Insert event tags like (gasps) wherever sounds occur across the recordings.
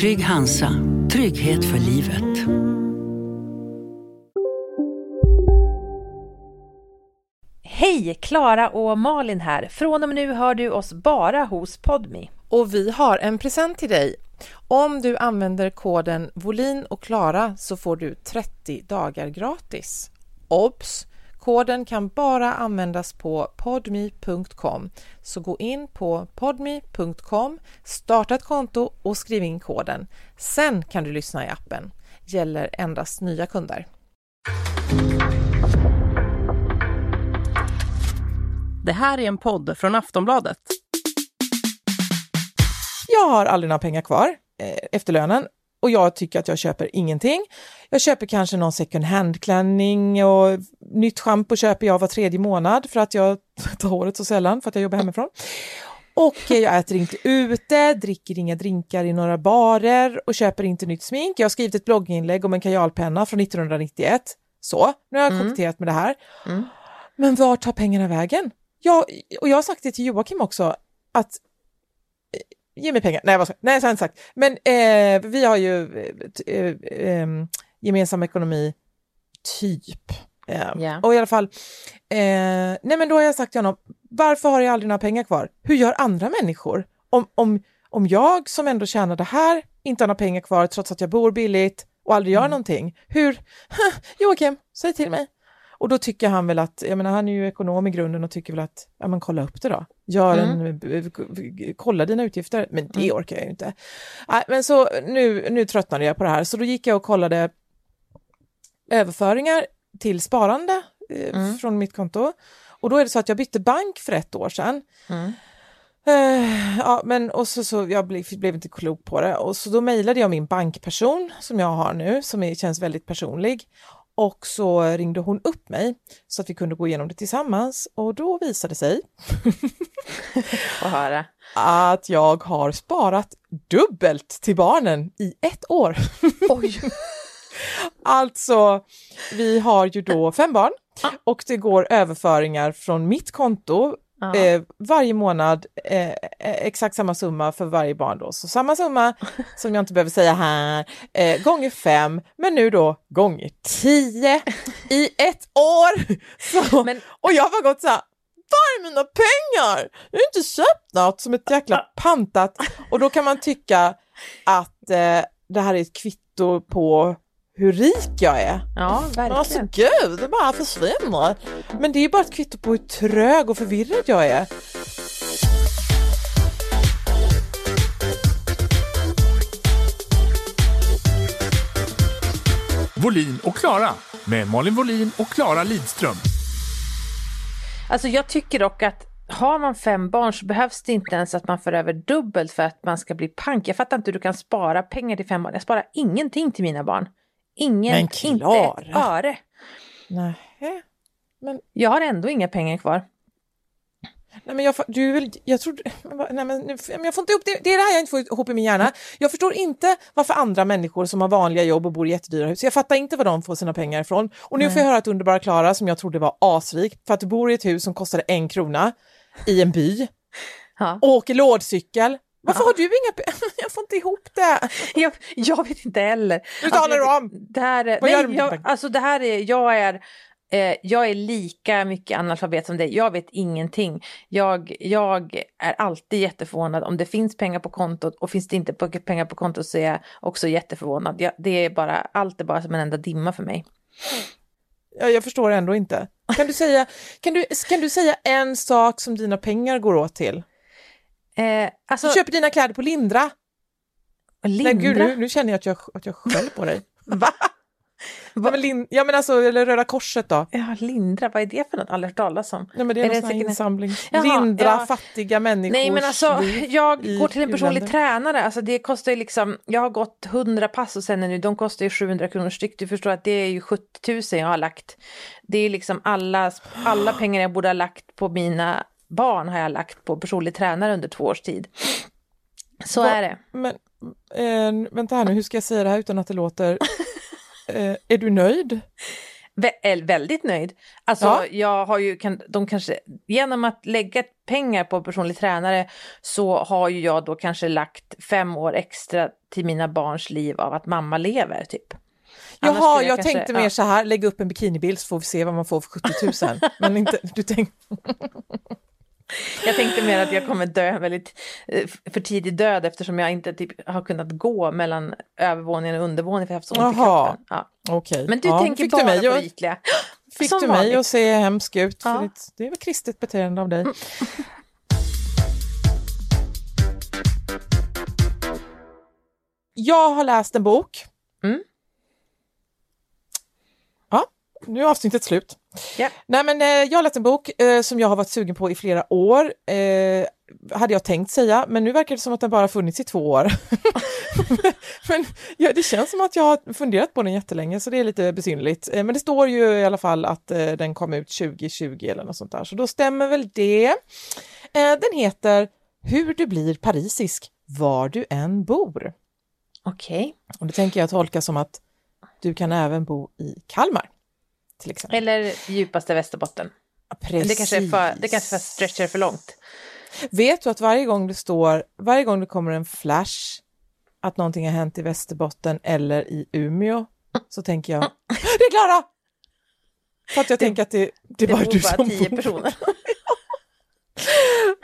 Trygg Hansa, trygghet för livet. Hej! Klara och Malin här. Från och med nu hör du oss bara hos Podmi. Och vi har en present till dig. Om du använder koden Volin och Klara så får du 30 dagar gratis. Obs! Koden kan bara användas på podme.com. Så gå in på podme.com, starta ett konto och skriv in koden. Sen kan du lyssna i appen. Gäller endast nya kunder. Det här är en podd från Aftonbladet. Jag har aldrig några pengar kvar eh, efter lönen och jag tycker att jag köper ingenting. Jag köper kanske någon second hand-klänning och nytt schampo köper jag var tredje månad för att jag (laughs) tar håret så sällan för att jag jobbar hemifrån. Och eh, jag äter inte ute, dricker inga drinkar i några barer och köper inte nytt smink. Jag har skrivit ett blogginlägg om en kajalpenna från 1991. Så, nu har jag koketterat med det här. Men vart tar pengarna vägen? Jag, och jag har sagt det till Joakim också, att ge mig pengar. Nej, vad ska, nej så har jag inte sagt. Men eh, vi har ju eh, eh, eh, gemensam ekonomi, typ. Ja. Och i alla fall, eh, nej men då har jag sagt till honom, varför har jag aldrig några pengar kvar? Hur gör andra människor? Om, om, om jag som ändå tjänar det här inte har några pengar kvar trots att jag bor billigt och aldrig gör någonting, hur? (laughs) Joakim, säg till mig. Och då tycker han väl att, jag menar han är ju ekonom i grunden och tycker väl att, ja men kolla upp det då. Gör en, kolla dina utgifter, men det orkar jag ju inte. Nej, men så nu, nu tröttnade jag på det här, så då gick jag och kollade överföringar till sparande eh, från mitt konto. Och då är det så att jag bytte bank för ett år sedan. Eh, ja, men och så, så jag blev, blev inte klok på det och så då mejlade jag min bankperson som jag har nu som är, känns väldigt personlig och så ringde hon upp mig så att vi kunde gå igenom det tillsammans och då visade det sig (laughs) att jag har sparat dubbelt till barnen i ett år. (laughs) Oj! Alltså, vi har ju då fem barn och det går överföringar från mitt konto. Eh, varje månad, eh, eh, exakt samma summa för varje barn då. Så samma summa (laughs) som jag inte behöver säga här, eh, gånger fem, men nu då gånger tio i ett år. (laughs) Så, Men- och jag har bara gått så här, var är mina pengar? Jag har inte köpt något som ett jäkla (laughs) pantat. Och då kan man tycka att eh, det här är ett kvitto på hur rik jag är. Ja, Men alltså verkligen. gud, det bara försvinner. Men det är ju bara ett kvitto på hur trög och förvirrad jag är. Volin och Klara med Malin Volin och Klara Lidström. Alltså jag tycker dock att har man fem barn så behövs det inte ens att man för över dubbelt för att man ska bli pank. Jag fattar inte hur du kan spara pengar till fem barn. Jag sparar ingenting till mina barn. Ingen, Men inte Klara. ett öre. Nej. Jag har ändå inga pengar kvar. Nej men jag, du väl, jag tror, nej men, men jag får inte ihop det, det är det här jag inte får ihop i min hjärna. Jag förstår inte varför andra människor som har vanliga jobb och bor i jättedyra hus, jag fattar inte var de får sina pengar ifrån. Och nu får jag höra att underbara Klara, som jag trodde var asrik, för att du bor i ett hus som kostade en krona i en by, Ja. och åker lådcykel. Varför har du inga pengar? (laughs) Jag får inte ihop det. Jag, jag vet inte heller. Nu talar du om! Det här är, Vad gör du nej, med dina jag, alltså det här är, jag är, eh, jag är lika mycket analfabet som dig. Jag vet ingenting. Jag, jag är alltid jätteförvånad om det finns pengar på kontot och finns det inte pengar på kontot så är jag också jätteförvånad. Jag, det är bara, allt är bara som en enda dimma för mig. jag, jag förstår ändå inte. Kan du, säga, kan, du, kan du säga en sak som dina pengar går åt till? Eh, alltså, Du köper dina kläder på Lindra. Lindra? Nej, gud, nu, nu känner jag att jag, att jag skäller på dig. (laughs) Va? Nej, men Lin, ja men alltså, eller Röda Korset då? Ja, Lindra, vad är det för något? Aldrig hört talas om. Nej, men det är, Är någon det säkert- insamling. Jaha, Lindra ja. fattiga människors Nej men alltså, jag går till en personlig u-länder. tränare, alltså det kostar ju liksom, jag har gått 100 pass och sen nu, de kostar ju 700 kronor styck, du förstår att det är ju 70 000 jag har lagt. Det är liksom alla, alla pengar jag borde ha lagt på mina barn har jag lagt på personlig tränare under två års tid. Så Va- är det. Men eh, vänta här nu, hur ska jag säga det här utan att det låter... (laughs) Eh, är du nöjd? Vä är väldigt nöjd. Alltså Ja. jag har ju, kan, de kanske, genom att lägga pengar på personlig tränare så har ju jag då kanske lagt fem år extra till mina barns liv av att mamma lever typ. Annars Jaha, skulle jag, kanske- tänkte ja. mer så här, lägg upp en bikinibild så får vi se vad man får för 70 000. Men inte, du tänk, (laughs) Jag tänkte mer att jag kommer dö väldigt eh, för tidig död eftersom jag inte typ har kunnat gå mellan övervåningen och undervåningen för jag har haft så ont i kroppen. Ja. okej. Men du Ja, tänker bara du mig på ytliga. (gasps) Fick Som du mig vanligt. att se hemsk ut? För Ja. ditt, det är väl kristet beteende av dig. Mm. (laughs) Jag har läst en bok. Mm. Ja, nu är avsnittet slut. Ja. Nej, men, eh, jag har läst en bok eh, som jag har varit sugen på i flera år. Eh, hade jag tänkt säga, men nu verkar det som att den bara funnits i två år. (laughs) (laughs) men ja, det känns som att jag har funderat på den jättelänge, så det är lite besynnerligt. Eh, men det står ju i alla fall att eh, den kom ut 2020 eller något sånt där, så då stämmer väl det. Eh, den heter Hur du blir parisisk var du än bor. Okej. Och det tänker jag tolka som att du kan även bo i Kalmar. Till exempel. Eller djupaste Västerbotten. Precis. Det kanske är för, det kanske för stretcher för långt. Vet du att varje gång det står, varje gång det kommer en flash att någonting har hänt i Västerbotten eller i Umeå så tänker jag, det är Klara! För att jag tänker att det, det är Det bara bor du som tio bor. personer. (laughs)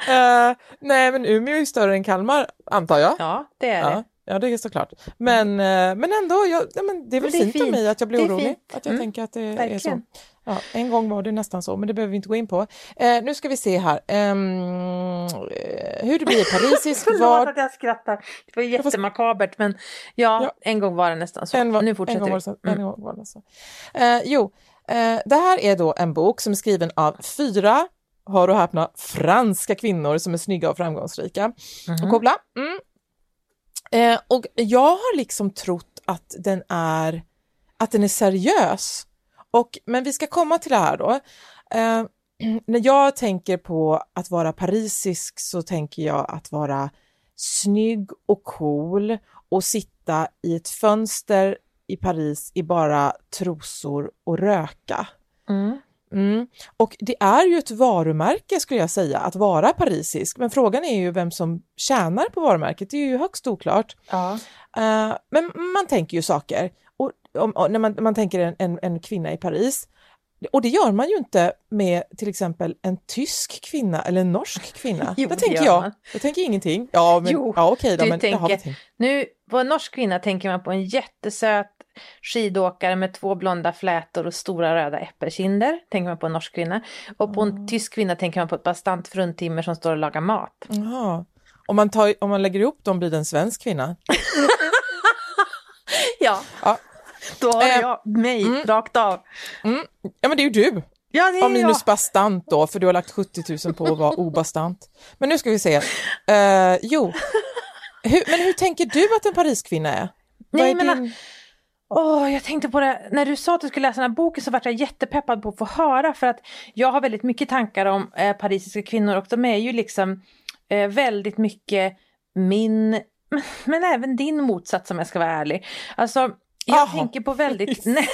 Eh, nej, men Umeå är större än Kalmar, antar jag. Ja, det är Ja, det. Ja, det är såklart. Men, eh, men ändå, jag, ja, men det är väl det är fint, av fint. mig att jag blir orolig. fint. Att jag Mm, tänker att det är så. verkligen. Ja, en gång var det nästan så, men det behöver vi inte gå in på. Eh, nu ska vi se här. Ehm, eh, hur det blir parisisk (laughs) Förlåt var... att jag skrattar. Det var jättemakabert men ja, Ja. en gång var det nästan så. En, var- nu en fortsätter gång var vi. det så. Mm. En gång var det så. Eh, jo, eh, det här är då en bok som är skriven av fyra, hör och häpna, franska kvinnor som är snygga och framgångsrika Mhm. och coola. Mm. Eh, och jag har liksom trott att den är, att den är seriös. Och, men vi ska komma till det här då. Eh, (clears throat) när jag tänker på att vara parisisk så tänker jag att vara snygg och cool och sitta i ett fönster i Paris i bara trosor och röka. Mm. Mm. Och det är ju ett varumärke skulle jag säga, att vara parisisk. Men frågan är ju vem som tjänar på varumärket, det är ju högst oklart. Ja. Eh, men man tänker ju saker. Och, om, och när man, man tänker en, en, en kvinna i Paris, och det gör man ju inte med till exempel en tysk kvinna eller en norsk (laughs) kvinna. Jo, det tänker jag. man. Jag tänker ingenting. Ja, men, Jo, ja, okej då. Men, jaha, tänker- tänker- Nu, på en norsk kvinna tänker man på en jättesöt skidåkare med två blonda flätor och stora röda äppelkinder. Tänker man på en norsk kvinna. Och på en tysk kvinna tänker man på ett bastant fruntimmer som står och lagar mat. Jaha. Om man, tar, om man lägger ihop dem blir det en svensk kvinna. (laughs) Ja, Ja. Då har Eh, jag mig mm. rakt av. Ja, men det är ju du. Ja, det är Ja, minus jag. bastant då, för du har lagt 70 000 på att vara obastant. Men nu ska vi se. Eh, jo, hur, men hur tänker du att en Pariskvinna är? Nej, är men, din... Åh, jag tänkte på det, när du sa att du skulle läsa den här boken så vart jag jättepeppad på att få höra för att jag har väldigt mycket tankar om eh, parisiska kvinnor och de är ju liksom eh, väldigt mycket min, men, men även din motsats om jag ska vara ärlig. Alltså, jag Jaha. tänker på väldigt nä-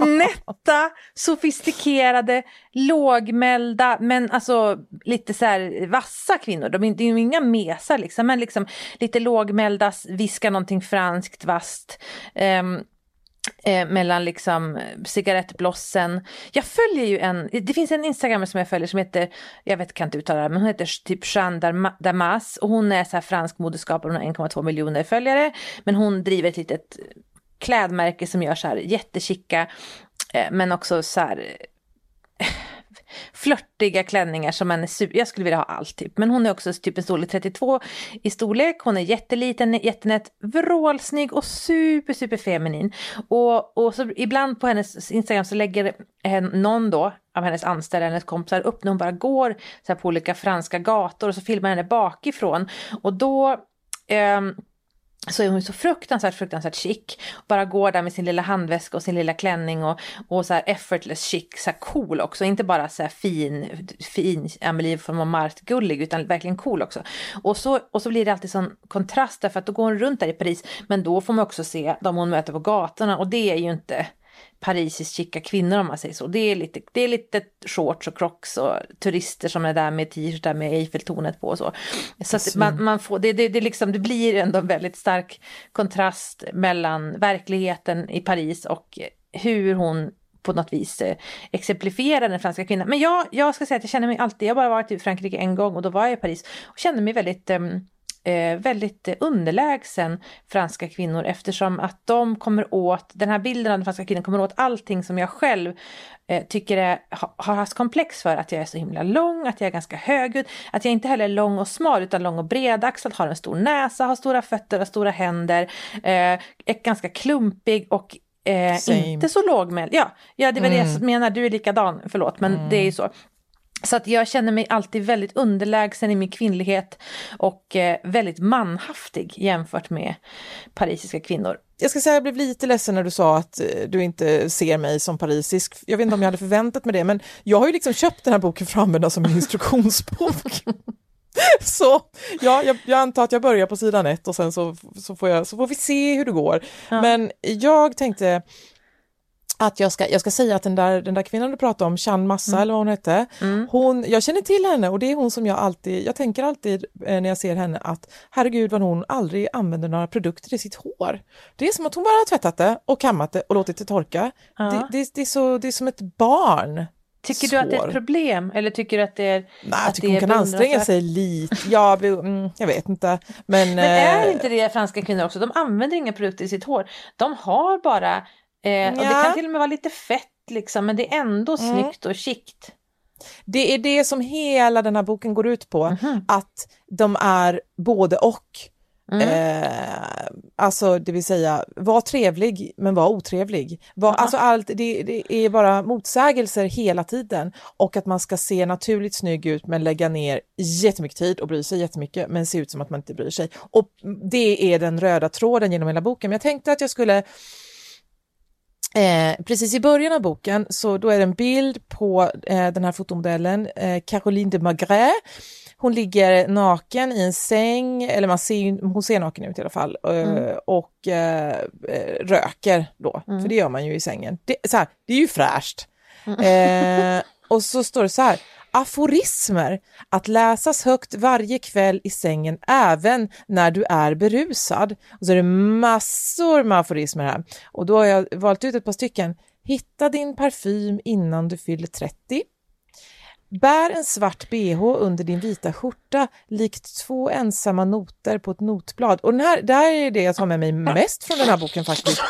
(laughs) nätta, sofistikerade, lågmälda, men alltså lite så här vassa kvinnor. De är, det är inga mesar liksom, men liksom lite lågmälda, viskar någonting franskt vasst. ehm, eh, mellan liksom eh, cigarettblossen. Jag följer ju en, det finns en Instagram som jag följer som heter, jag vet kan inte uttala det, men hon heter typ Jeanne Damas och hon är så här fransk modeskapare, hon har 1,2 miljoner följare, men hon driver ett litet klädmärke som gör så här jättekicka Eh, men också så här (laughs) flörtiga klänningar som man är super, jag skulle vilja ha allt typ. Men hon är också typ en storlek 32 i storlek, hon är jätteliten, jättenät, vrålsnygg och super super feminin. Och, och så ibland på hennes Instagram så lägger eh, någon då av hennes anställda, hennes kompisar upp när hon bara går så på olika franska gator och så filmar henne bakifrån. Och då eh, så är hon så fruktansvärt, fruktansvärt chic. Bara går där med sin lilla handväska och sin lilla klänning och, och så här effortless chic, så här cool också. Inte bara så här fin, fin Amelie von Montmartre-gullig utan verkligen cool också. Och så, och så blir det alltid sån kontrast därför att då går hon runt där i Paris. Men då får man också se de hon möter på gatorna och det är ju inte parisiskt chicka kvinnor om man säger så. Det är lite, det är lite shorts och crocs och turister som är där med t-shirtar med Eiffeltornet på och så. Så att man, man får, det, det, det, liksom, det blir ändå en väldigt stark kontrast mellan verkligheten i Paris och hur hon på något vis eh, exemplifierar den franska kvinnan. Men jag, jag ska säga att jag känner mig alltid, jag har bara varit i Frankrike en gång och då var jag i Paris och kände mig väldigt um, eh, väldigt underlägsen franska kvinnor eftersom att de kommer åt, den här bilden av den franska kvinnan kommer åt allting som jag själv eh, tycker är, ha, har haft komplex för. Att jag är så himla lång, att jag är ganska högljudd, att jag inte heller är lång och smal utan lång och bredaxlad, har en stor näsa, har stora fötter, har stora händer, eh, är ganska klumpig och Eh, inte så lågmäld. Ja, ja, det var mm. det jag menar, du är likadan, förlåt, men mm. det är ju så. Så att jag känner mig alltid väldigt underlägsen i min kvinnlighet och eh, väldigt manhaftig jämfört med parisiska kvinnor. Jag ska säga att jag blev lite ledsen när du sa att eh, du inte ser mig som parisisk. Jag vet inte om jag hade förväntat mig det, men jag har ju liksom köpt den här boken för att använda som en instruktionsbok. (laughs) så ja, jag, jag, antar att jag börjar på sidan ett och sen så, så, får, jag, så får vi se hur det går. Ja. Men jag tänkte att jag ska, jag ska säga att den där, den där kvinnan du pratade om, Chan Massa mm. eller vad hon hette, mm. hon, jag känner till henne och det är hon som jag alltid, jag tänker alltid eh, när jag ser henne att herregud vad hon aldrig använder några produkter i sitt hår. Det är som att hon bara har tvättat det och kammat det och låtit det torka. Ja. Det, det, det, är så, det är som ett barn. Tycker du att det är ett problem eller tycker du att det är Nej, jag tycker hon kan anstränga sig lite. Ja, mm, jag vet inte. Men, men är äh... inte det franska kvinnor också? De använder inga produkter i sitt hår. De har bara Eh, ja. Och det kan till och med vara lite fett liksom, men det är ändå mm. snyggt och chict. Det är det som hela den här boken går ut på, mm. att de är både och. Mm. Eh, alltså det vill säga, var trevlig men var otrevlig. Var, mm. Alltså allt, det, det, är bara motsägelser hela tiden och att man ska se naturligt snygg ut men lägga ner jättemycket tid och bry sig jättemycket men se ut som att man inte bryr sig. Och det är den röda tråden genom hela boken. Men jag tänkte att jag skulle Eh, precis i början av boken så då är det en bild på eh, den här fotomodellen eh, Caroline de Magret. Hon ligger naken i en säng, eller man ser, hon ser naken ut i alla fall, eh, mm. och eh, röker då, mm. för det gör man ju i sängen. Det, så här, det är ju fräscht. Mm. Och så står det så här, aforismer att läsas högt varje kväll i sängen även när du är berusad. Och så är det massor med aforismer här och då har jag valt ut ett par stycken. Hitta din parfym innan du fyller 30. Bär en svart bh under din vita skjorta likt två ensamma noter på ett notblad. Och den här, det här är det jag tar med mig mest från den här boken faktiskt.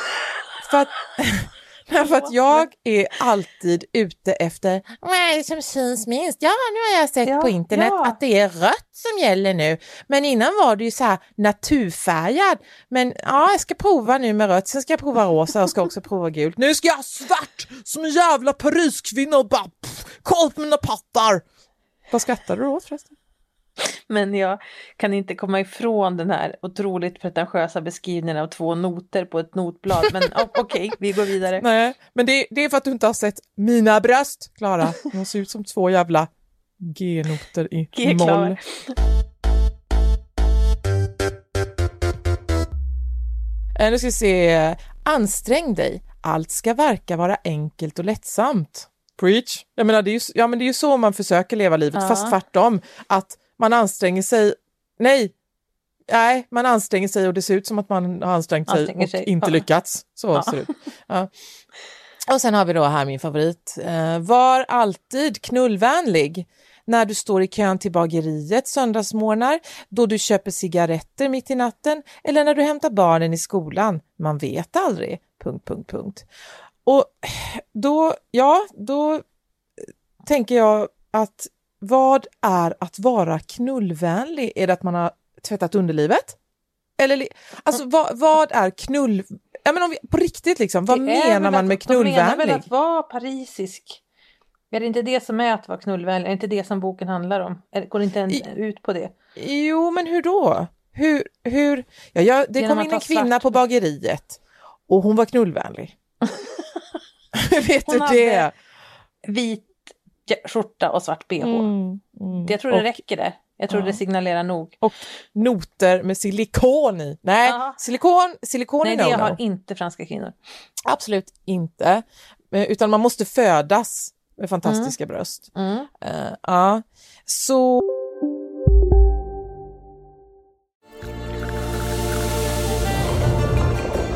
För att (laughs) (laughs) för att jag är alltid ute efter vad är det som syns minst? Ja, nu har jag sett ja, på internet ja. att det är rött som gäller nu. Men innan var det ju så här naturfärgad. Men ja, jag ska prova nu med rött, sen ska jag prova rosa och ska också prova gult. Nu ska jag ha svart som en jävla Pariskvinna och bara pff, koll på mina pattar. Vad skrattar du åt förresten? Men jag kan inte komma ifrån den här otroligt pretentiösa beskrivningen av två noter på ett notblad. Men (laughs) okej, okay, vi går vidare. Nej, men det, det, är för att du inte har sett mina bröst, Klara. De ser ut som två jävla G-noter i moll. Eh, nu ska vi se. Ansträng dig. Allt ska verka vara enkelt och lättsamt. Preach! Jag menar, det är ju, ja, men det är ju så man försöker leva livet, ja. fast tvärtom. Att man anstränger sig, nej, nej, man anstränger sig och det ser ut som att man har ansträngt sig och sig. inte ja. lyckats. Så ja. ser det ut. (laughs) Ja. Och sen har vi då här min favorit. Eh, var alltid knullvänlig när du står i kön till bageriet söndagsmorgnar, då du köper cigaretter mitt i natten eller när du hämtar barnen i skolan. Man vet aldrig. Punkt, punkt, punkt. Och då, ja, då tänker jag att vad är att vara knullvänlig? Är det att man har tvättat underlivet? Eller alltså vad, vad är knull... Ja, men om vi, på riktigt liksom, vad menar man med knullvänlig? De menar väl att vara parisisk? Är det inte det som är att vara knullvänlig? Är det inte det som boken handlar om? Går det inte ens ut på det? Jo, men hur då? Hur, hur? Ja, ja, det Genom kom in en kvinna svart. på bageriet och hon var knullvänlig. (laughs) Vet hon du det? vit skjorta och svart bh. Mm, mm. Jag tror det och, räcker det. Jag tror ja. det signalerar nog. Och noter med silikon i. Nej, Aha. silikon, silikon Nej, är det har inte franska kvinnor. Absolut inte. Eh, utan man måste födas med fantastiska mm. bröst. Mm. Uh, ja, så...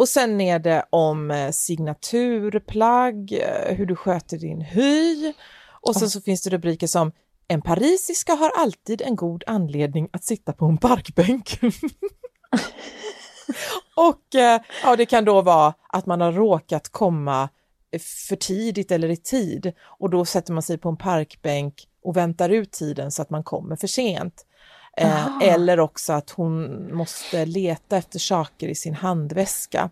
och sen är det om eh, signaturplagg, eh, hur du sköter din hy och sen så finns det rubriker som En parisiska har alltid en god anledning att sitta på en parkbänk. (laughs) och eh, ja, det kan då vara att man har råkat komma för tidigt eller i tid och då sätter man sig på en parkbänk och väntar ut tiden så att man kommer för sent. Eh, eller också att hon måste leta efter saker i sin handväska.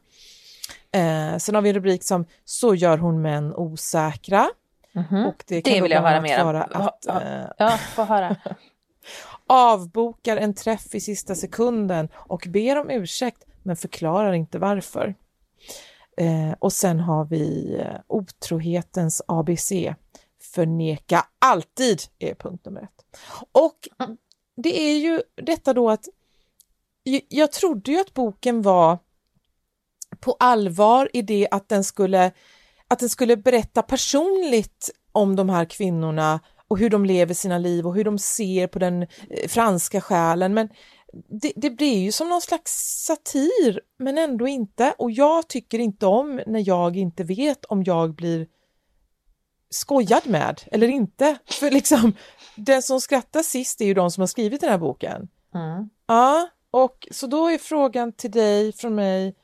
Eh, sen har vi en rubrik som Så gör hon män osäkra. Mm -hmm. Och det, kan det vill jag höra mer om. Att, ja, äh, ja, få höra. (laughs) avbokar en träff i sista sekunden och ber om ursäkt men förklarar inte varför. Eh, och sen har vi eh, otrohetens ABC. Förneka alltid är punkt nummer ett. Och det är ju detta då att jag trodde ju att boken var på allvar i det att den skulle att den skulle berätta personligt om de här kvinnorna och hur de lever sina liv och hur de ser på den eh, franska själen. Men det, det blir ju som någon slags satir, men ändå inte. Och jag tycker inte om när jag inte vet om jag blir skojad med eller inte. För liksom, den som skrattar sist är ju de som har skrivit den här boken. Mm. Ja, och så då är frågan till dig från mig,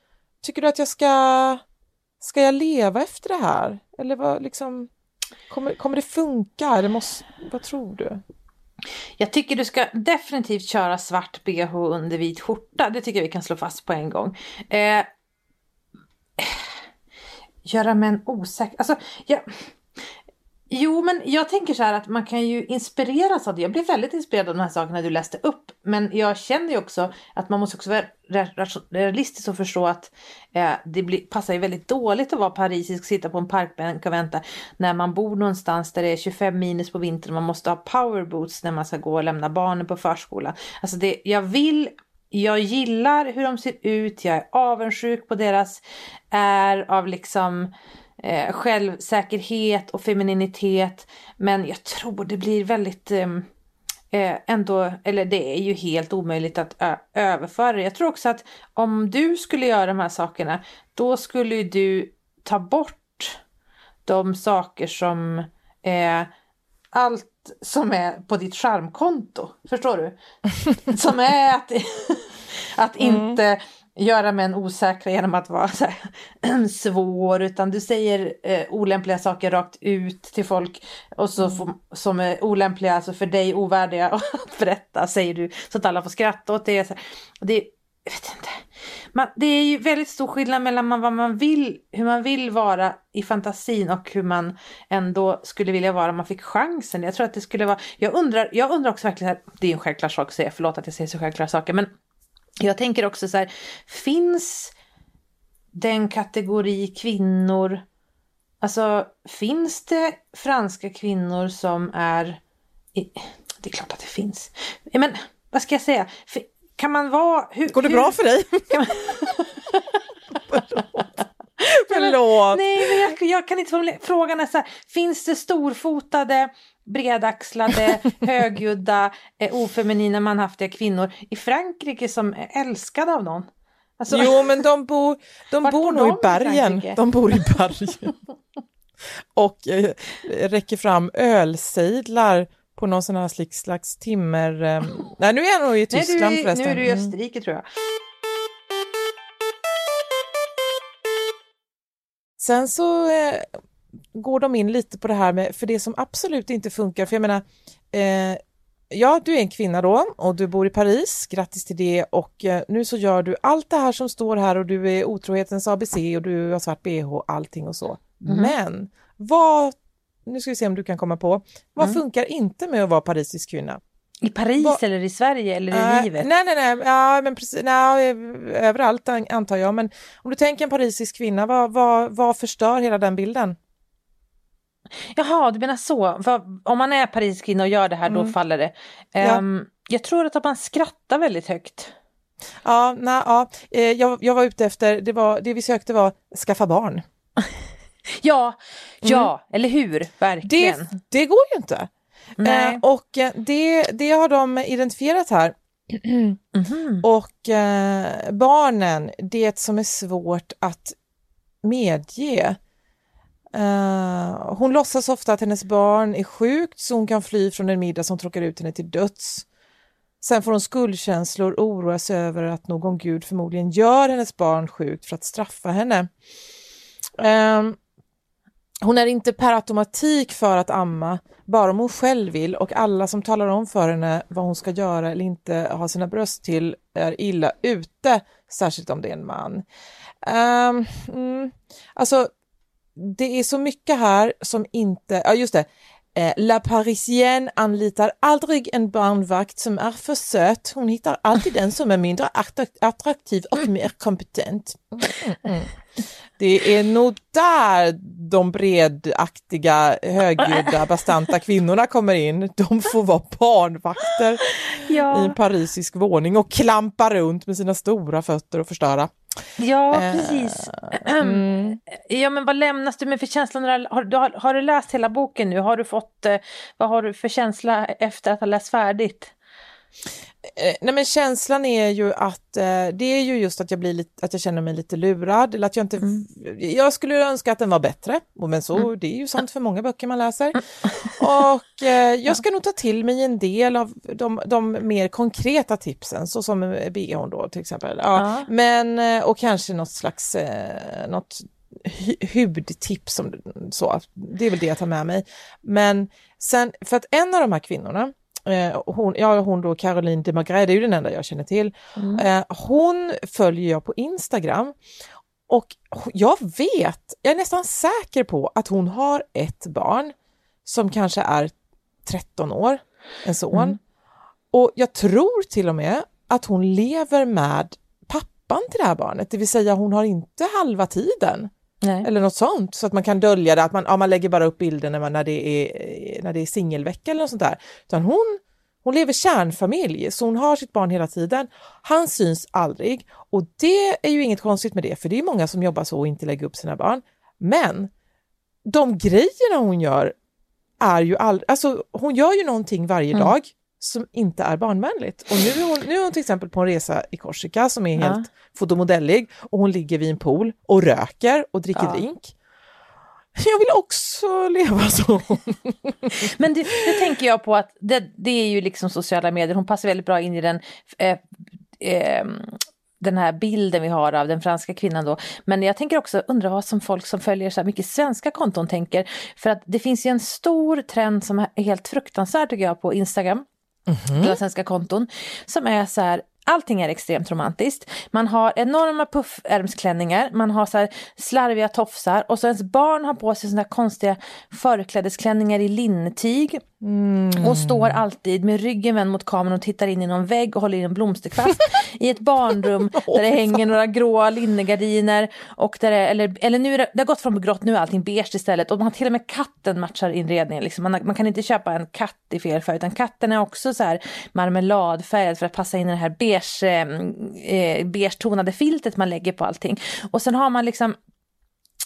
tycker du att jag ska ska jag leva efter det här? Eller vad, liksom, kommer, kommer det funka? Eller måste, vad tror du? Jag tycker du ska definitivt köra svart bh under vit skjorta. Det tycker jag vi kan slå fast på en gång. Eh, göra män osäkra. Alltså, jag, Jo, men jag tänker så här att man kan ju inspireras av det. Jag blev väldigt inspirerad av de här sakerna du läste upp. Men jag känner ju också att man måste också vara realistisk och förstå att eh, det blir, passar ju väldigt dåligt att vara parisisk, sitta på en parkbänk och vänta när man bor någonstans där det är 25 minus på vintern och man måste ha powerboots när man ska gå och lämna barnen på förskolan. Alltså det, jag vill jag gillar hur de ser ut, jag är avundsjuk på deras är av liksom eh, självsäkerhet och femininitet. Men jag tror det blir väldigt ehm, eh, ändå, eller det är ju helt omöjligt att överföra det. Jag tror också att om du skulle göra de här sakerna, då skulle du ta bort de saker som eh, allt som är på ditt charmkonto. Förstår du? (laughs) Som är att, (laughs) att mm. inte göra män osäkra genom att vara så här, (clears throat) svår utan du säger eh, olämpliga saker rakt ut till folk och så får, som är olämpliga, alltså för dig ovärdiga (laughs) att berätta säger du så att alla får skratta åt det. Så det jag vet inte. man, det är ju väldigt stor skillnad mellan vad man vill, hur man vill vara i fantasin och hur man ändå skulle vilja vara om man fick chansen. Jag tror att det skulle vara, jag undrar, jag undrar också verkligen, det är en självklar sak att säga, förlåt att jag säger så självklara saker, men jag tänker också så här, finns den kategori kvinnor, alltså finns det franska kvinnor som är, det är klart att det finns, men vad ska jag säga, kan man vara... Hur, Går det hur, bra för dig? (laughs) Man... Förlåt. Nej, men jag, jag, kan inte formulera. Frågan är så här, finns det storfotade, bredaxlade, (laughs) högljudda, eh, ofeminina, manhaftiga kvinnor i Frankrike som är älskade av någon? Alltså, jo, men de bor, de bor nog i bergen. De bor i bergen. (laughs) Och eh, räcker fram ölsejdlar på någon sån här slags timmer... Eh, nej, nu är jag nog i Tyskland nej, du, förresten. Nu är du i mm. Österrike tror jag. Sen så eh, går de in lite på det här med, för det som absolut inte funkar, för jag menar, eh, ja, du är en kvinna då och du bor i Paris, grattis till det och eh, nu så gör du allt det här som står här och du är otrohetens ABC och du har svart bh, allting och så. Mm. Men vad nu ska vi se om du kan komma på, vad mm. funkar inte med att vara parisisk kvinna? I Paris Va eller i Sverige eller i uh, livet? Nej, nej, nej, ja, men precis, nej, överallt antar jag, men om du tänker en parisisk kvinna, vad, vad, vad förstör hela den bilden? Jaha, du menar så. För om man är parisisk kvinna och gör det här, mm. då faller det. Um, ja. Jag tror att man skrattar väldigt högt. Ja, nej, ja. Eh, jag, jag var ute efter, det, var, det vi sökte var skaffa barn. (laughs) Ja, ja, mm. eller hur? Verkligen. Det, det går ju inte. Eh, och eh, det, det har de identifierat här. (clears throat) Mm -hmm. Och eh, barnen, det som är svårt att medge. Uh, hon låtsas ofta att hennes barn är sjukt så hon kan fly från en middag som tråkar ut henne till döds. Sen får hon skuldkänslor och oroar sig över att någon gud förmodligen gör hennes barn sjukt för att straffa henne. Um, hon är inte per automatik för att amma, bara om hon själv vill och alla som talar om för henne vad hon ska göra eller inte ha sina bröst till är illa ute, särskilt om det är en man. Um, mm, alltså, det är så mycket här som inte, ja just det, eh, La Parisienne anlitar aldrig en barnvakt som är för söt. Hon hittar alltid den som är mindre attraktiv och mer kompetent. Mm. Det är nog där de bredaktiga, högljudda, bastanta kvinnorna kommer in. De får vara barnvakter ja. i en parisisk våning och klampa runt med sina stora fötter och förstöra. Ja, eh, precis. (clears throat) Mm. Ja, men vad lämnas du med för känsla? Har, du, har, har, du läst hela boken nu? Har du fått, eh, vad har du för känsla efter att ha läst färdigt? Eh, nej men känslan är ju att eh, det är ju just att jag blir lite, att jag känner mig lite lurad eller att jag inte, mm. jag skulle önska att den var bättre, men så, mm. det är ju sant för många böcker man läser. Mm. Och eh, jag ska nog ta till mig en del av de, de mer konkreta tipsen, så som bhn då till exempel. Ja. Men, och kanske något slags, eh, något hudtips, som, så, det är väl det jag tar med mig. Men sen, för att en av de här kvinnorna, Eh, hon, ja, hon då Caroline de Magret, det är ju den enda jag känner till. Mm. Eh, hon följer jag på Instagram och jag vet, jag är nästan säker på att hon har ett barn som kanske är 13 år, en son. Mm. Och jag tror till och med att hon lever med pappan till det här barnet, det vill säga hon har inte halva tiden. Nej. Eller något sånt, så att man kan dölja det, att man, ja, man lägger bara upp bilden när, man, när det är, när det är singelvecka eller något sånt där. Utan hon, hon lever kärnfamilj, så hon har sitt barn hela tiden. Han syns aldrig och det är ju inget konstigt med det, för det är många som jobbar så och inte lägger upp sina barn. Men de grejerna hon gör är ju aldrig, alltså hon gör ju någonting varje mm. dag som inte är barnvänligt. Och nu är, hon, nu är hon till exempel på en resa i Korsika som är helt fotomodellig och hon ligger vid en pool och röker och dricker ja. drink. Jag vill också leva så. (laughs) Men det, det, tänker jag på att det, det, är ju liksom sociala medier, hon passar väldigt bra in i den eh, eh, den här bilden vi har av den franska kvinnan då. Men jag tänker också undra vad som folk som följer så här mycket svenska konton tänker. För att det finns ju en stor trend som är helt fruktansvärd tycker jag på Instagram mm -hmm. svenska konton, som är så här Allting är extremt romantiskt. Man har enorma puffärmsklänningar, man har så slarviga tofsar och så ens barn har på sig såna konstiga förklädesklänningar i linnetyg. Mm. Och står alltid med ryggen vänd mot kameran och tittar in i någon vägg och håller i en blomsterkvast (laughs) i ett barnrum där det hänger några gråa linnegardiner och där det, eller, eller nu är det, det har gått från grått, nu är allting beige istället och man har till och med katten matchar inredningen. Liksom. Man, man kan inte köpa en katt i fel färg utan katten är också så här marmeladfärgad för att passa in i det här beige, eh, eh beige tonade filtret man lägger på allting. Och sen har man liksom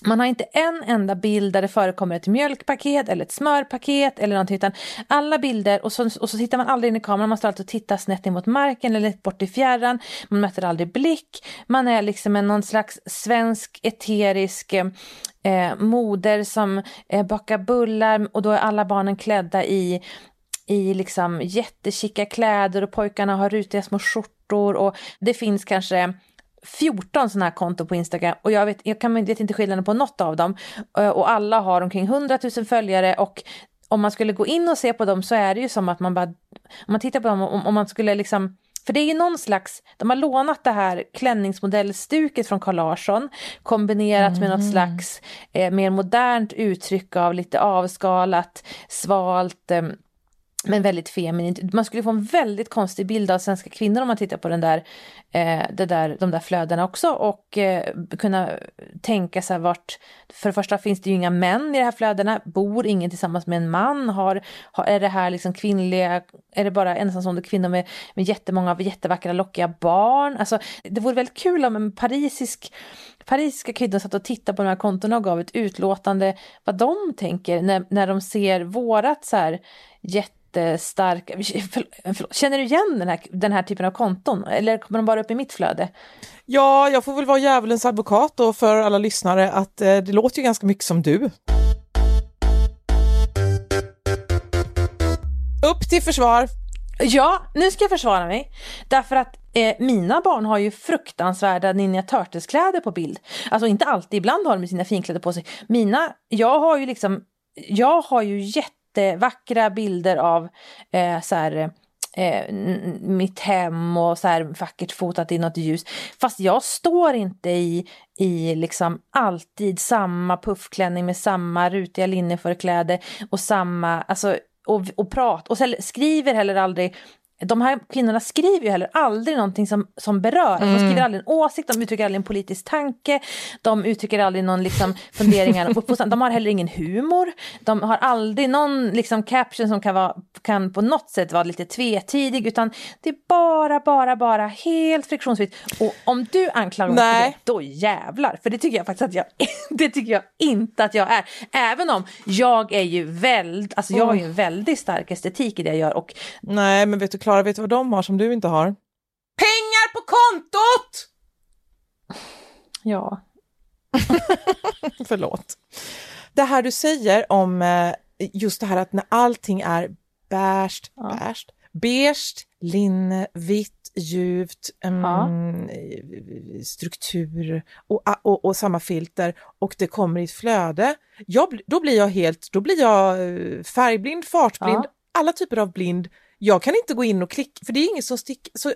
man har inte en enda bild där det förekommer ett mjölkpaket eller ett smörpaket eller någonting utan alla bilder och så, och så tittar man aldrig in i kameran, man står alltid och tittar snett emot marken eller bort i fjärran, man möter aldrig blick, man är liksom en någon slags svensk eterisk eh, eh moder som eh, bakar bullar och då är alla barnen klädda i i liksom jättekicka kläder och pojkarna har rutiga små skjortor och det finns kanske 14 sådana här konton på Instagram och jag vet, jag kan, vet inte skillnaden på något av dem. Och alla har omkring 100 000 följare och om man skulle gå in och se på dem så är det ju som att man bara, om man tittar på dem, om, om man skulle liksom för det är ju någon slags, de har lånat det här klänningsmodellstuket från Carl Larsson kombinerat mm. med något slags eh, mer modernt uttryck av lite avskalat, svalt, eh, men väldigt feminint. Man skulle få en väldigt konstig bild av svenska kvinnor om man tittar på den där, eh, det där, de där flödena också och eh, kunna tänka sig vart, för det första finns det ju inga män i de här flödena, bor ingen tillsammans med en man, har, har, är det här liksom kvinnliga, är det bara ensamstående kvinnor med, med jättemånga jättevackra lockiga barn? Alltså det vore väldigt kul om en parisisk parisiska kvinnor satt och tittade på de här kontona och gav ett utlåtande vad de tänker när, när de ser vårat så här jätte jättestark... (laughs) Förlåt, känner du igen den här, den här typen av konton? Eller kommer de bara upp i mitt flöde? Ja, jag får väl vara djävulens advokat då för alla lyssnare att eh, det låter ju ganska mycket som du. Upp till försvar! Ja, nu ska jag försvara mig. Därför att eh, mina barn har ju fruktansvärda Ninja Turtles-kläder på bild. Alltså inte alltid, ibland har de sina finkläder på sig. Mina, jag har ju liksom, jag har ju jättevackra bilder av eh, så här, eh, mitt hem och så här vackert fotat i något ljus. Fast jag står inte i, i liksom alltid samma puffklänning med samma rutiga linneförkläde och samma, alltså och, och prat och skriver heller aldrig de här kvinnorna skriver ju heller aldrig någonting som, som berör. Mm. De skriver aldrig en åsikt, de uttrycker aldrig en politisk tanke, de uttrycker aldrig någon liksom, funderingar. De har heller ingen humor, de har aldrig någon liksom, caption som kan, vara, kan på något sätt vara lite tvetydig, utan det är bara, bara, bara helt friktionsfritt. Och om du anklagar mig för det, då jävlar. För det tycker jag faktiskt att jag, (laughs) det tycker jag inte att jag är. Även om jag är ju väldigt, alltså jag har ju en väldigt stark estetik i det jag gör. Och, Nej, men vet du Klara, vet du vad de har som du inte har? Pengar på kontot! Ja. (laughs) Förlåt. Det här du säger om eh, just det här att när allting är beige, ja. beige, beige linne, vitt, ljuvt, um, ja. struktur och, och, och, samma filter och det kommer i ett flöde, jag, då blir jag helt, då blir jag eh, färgblind, fartblind, ja. alla typer av blind jag kan inte gå in och klicka, för det är inget som sticker. Så,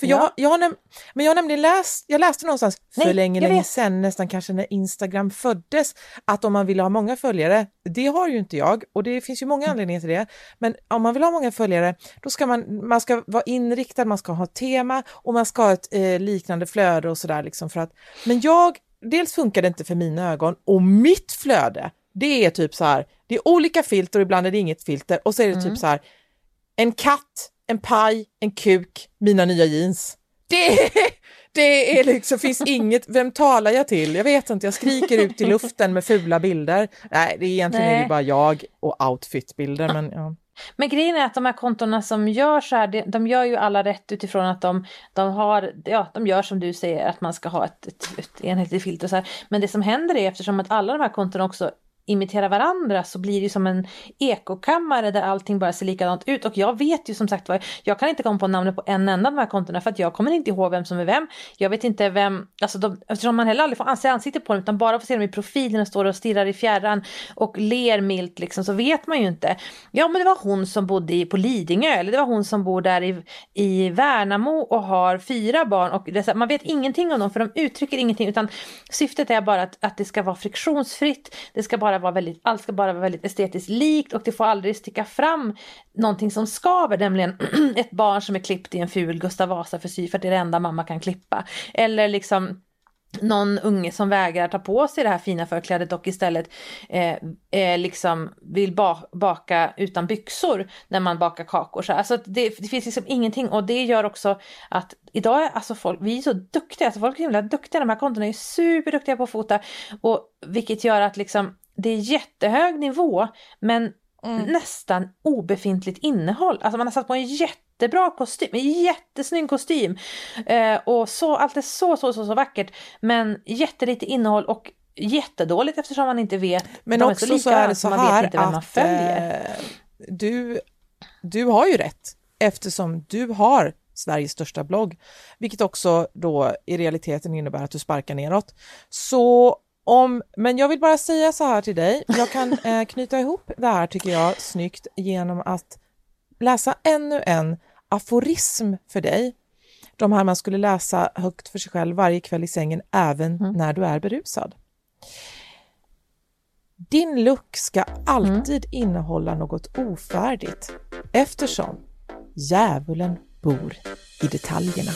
för jag, ja. jag, har näm- men jag har nämligen läst, jag läste någonstans Nej, för länge, länge sedan, nästan kanske när Instagram föddes, att om man vill ha många följare, det har ju inte jag och det finns ju många mm. anledningar till det, men om man vill ha många följare, då ska man, man ska vara inriktad, man ska ha tema och man ska ha ett eh, liknande flöde och sådär liksom för att, men jag, dels funkar det inte för mina ögon och mitt flöde, det är typ så här, det är olika filter och ibland är det inget filter och så är det typ mm. typ så här, en katt, en paj, en kuk, mina nya jeans. Det, det är liksom, finns inget, vem talar jag till? Jag vet inte, jag skriker ut i (laughs) luften med fula bilder. Nej, det är egentligen Nej. är det bara jag och outfitbilder, men ja. Men grejen är att de här kontona som gör så här, de gör ju alla rätt utifrån att de, de har, ja, de gör som du säger, att man ska ha ett, ett, ett enhetligt filter så här. Men det som händer är eftersom att alla de här kontona också imiterar varandra så blir det ju som en ekokammare där allting bara ser likadant ut. Och jag vet ju som sagt vad, jag kan inte komma på namnet på en enda av de här kontona för att jag kommer inte ihåg vem som är vem. Jag vet inte vem, alltså de, eftersom man heller aldrig får se ansiktet på dem utan bara får se dem i profilen och står och stirrar i fjärran och ler milt liksom så vet man ju inte. Ja men det var hon som bodde på Lidingö eller det var hon som bor där i, i Värnamo och har fyra barn och det, man vet ingenting om dem för de uttrycker ingenting utan syftet är bara att, att det ska vara friktionsfritt, det ska bara vara väldigt, allt ska bara vara väldigt estetiskt likt och det får aldrig sticka fram någonting som skaver, nämligen (clears throat) ett barn som är klippt i en ful Gustav Vasa-frisyr för att det är det enda mamma kan klippa. Eller liksom någon unge som vägrar ta på sig det här fina förklädet och istället eh, eh, liksom vill ba baka utan byxor när man bakar kakor. Så, alltså det, det, finns liksom ingenting och det gör också att idag är alltså folk, vi är så duktiga, alltså folk är så himla duktiga, de här kontona är superduktiga på att fota och vilket gör att liksom det är jättehög nivå men mm. nästan obefintligt innehåll. Alltså man har satt på en jätte jättebra kostym, jättesnygg kostym. Eh, och så, allt är så, så, så, så vackert. Men jättelite innehåll och jättedåligt eftersom man inte vet. Men också så, så är det så här att eh, du, du har ju rätt eftersom du har Sveriges största blogg, vilket också då i realiteten innebär att du sparkar neråt. Så om, men jag vill bara säga så här till dig, jag kan (laughs) eh, knyta ihop det här tycker jag snyggt genom att läsa ännu en aforism för dig. De här man skulle läsa högt för sig själv varje kväll i sängen, även mm. när du är berusad. Din luck ska alltid mm. innehålla något ofärdigt eftersom djävulen bor i detaljerna.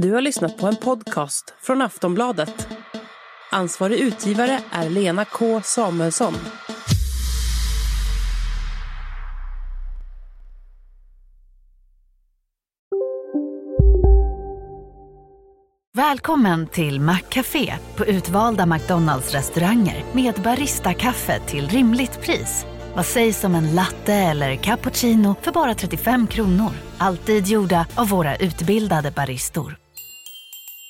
Du har lyssnat på en podcast från Aftonbladet. Ansvarig utgivare är Lena K Samuelsson. Välkommen till Maccafé på utvalda McDonalds restauranger med Baristakaffe till rimligt pris. Vad sägs om en latte eller cappuccino för bara 35 kronor? Alltid gjorda av våra utbildade baristor.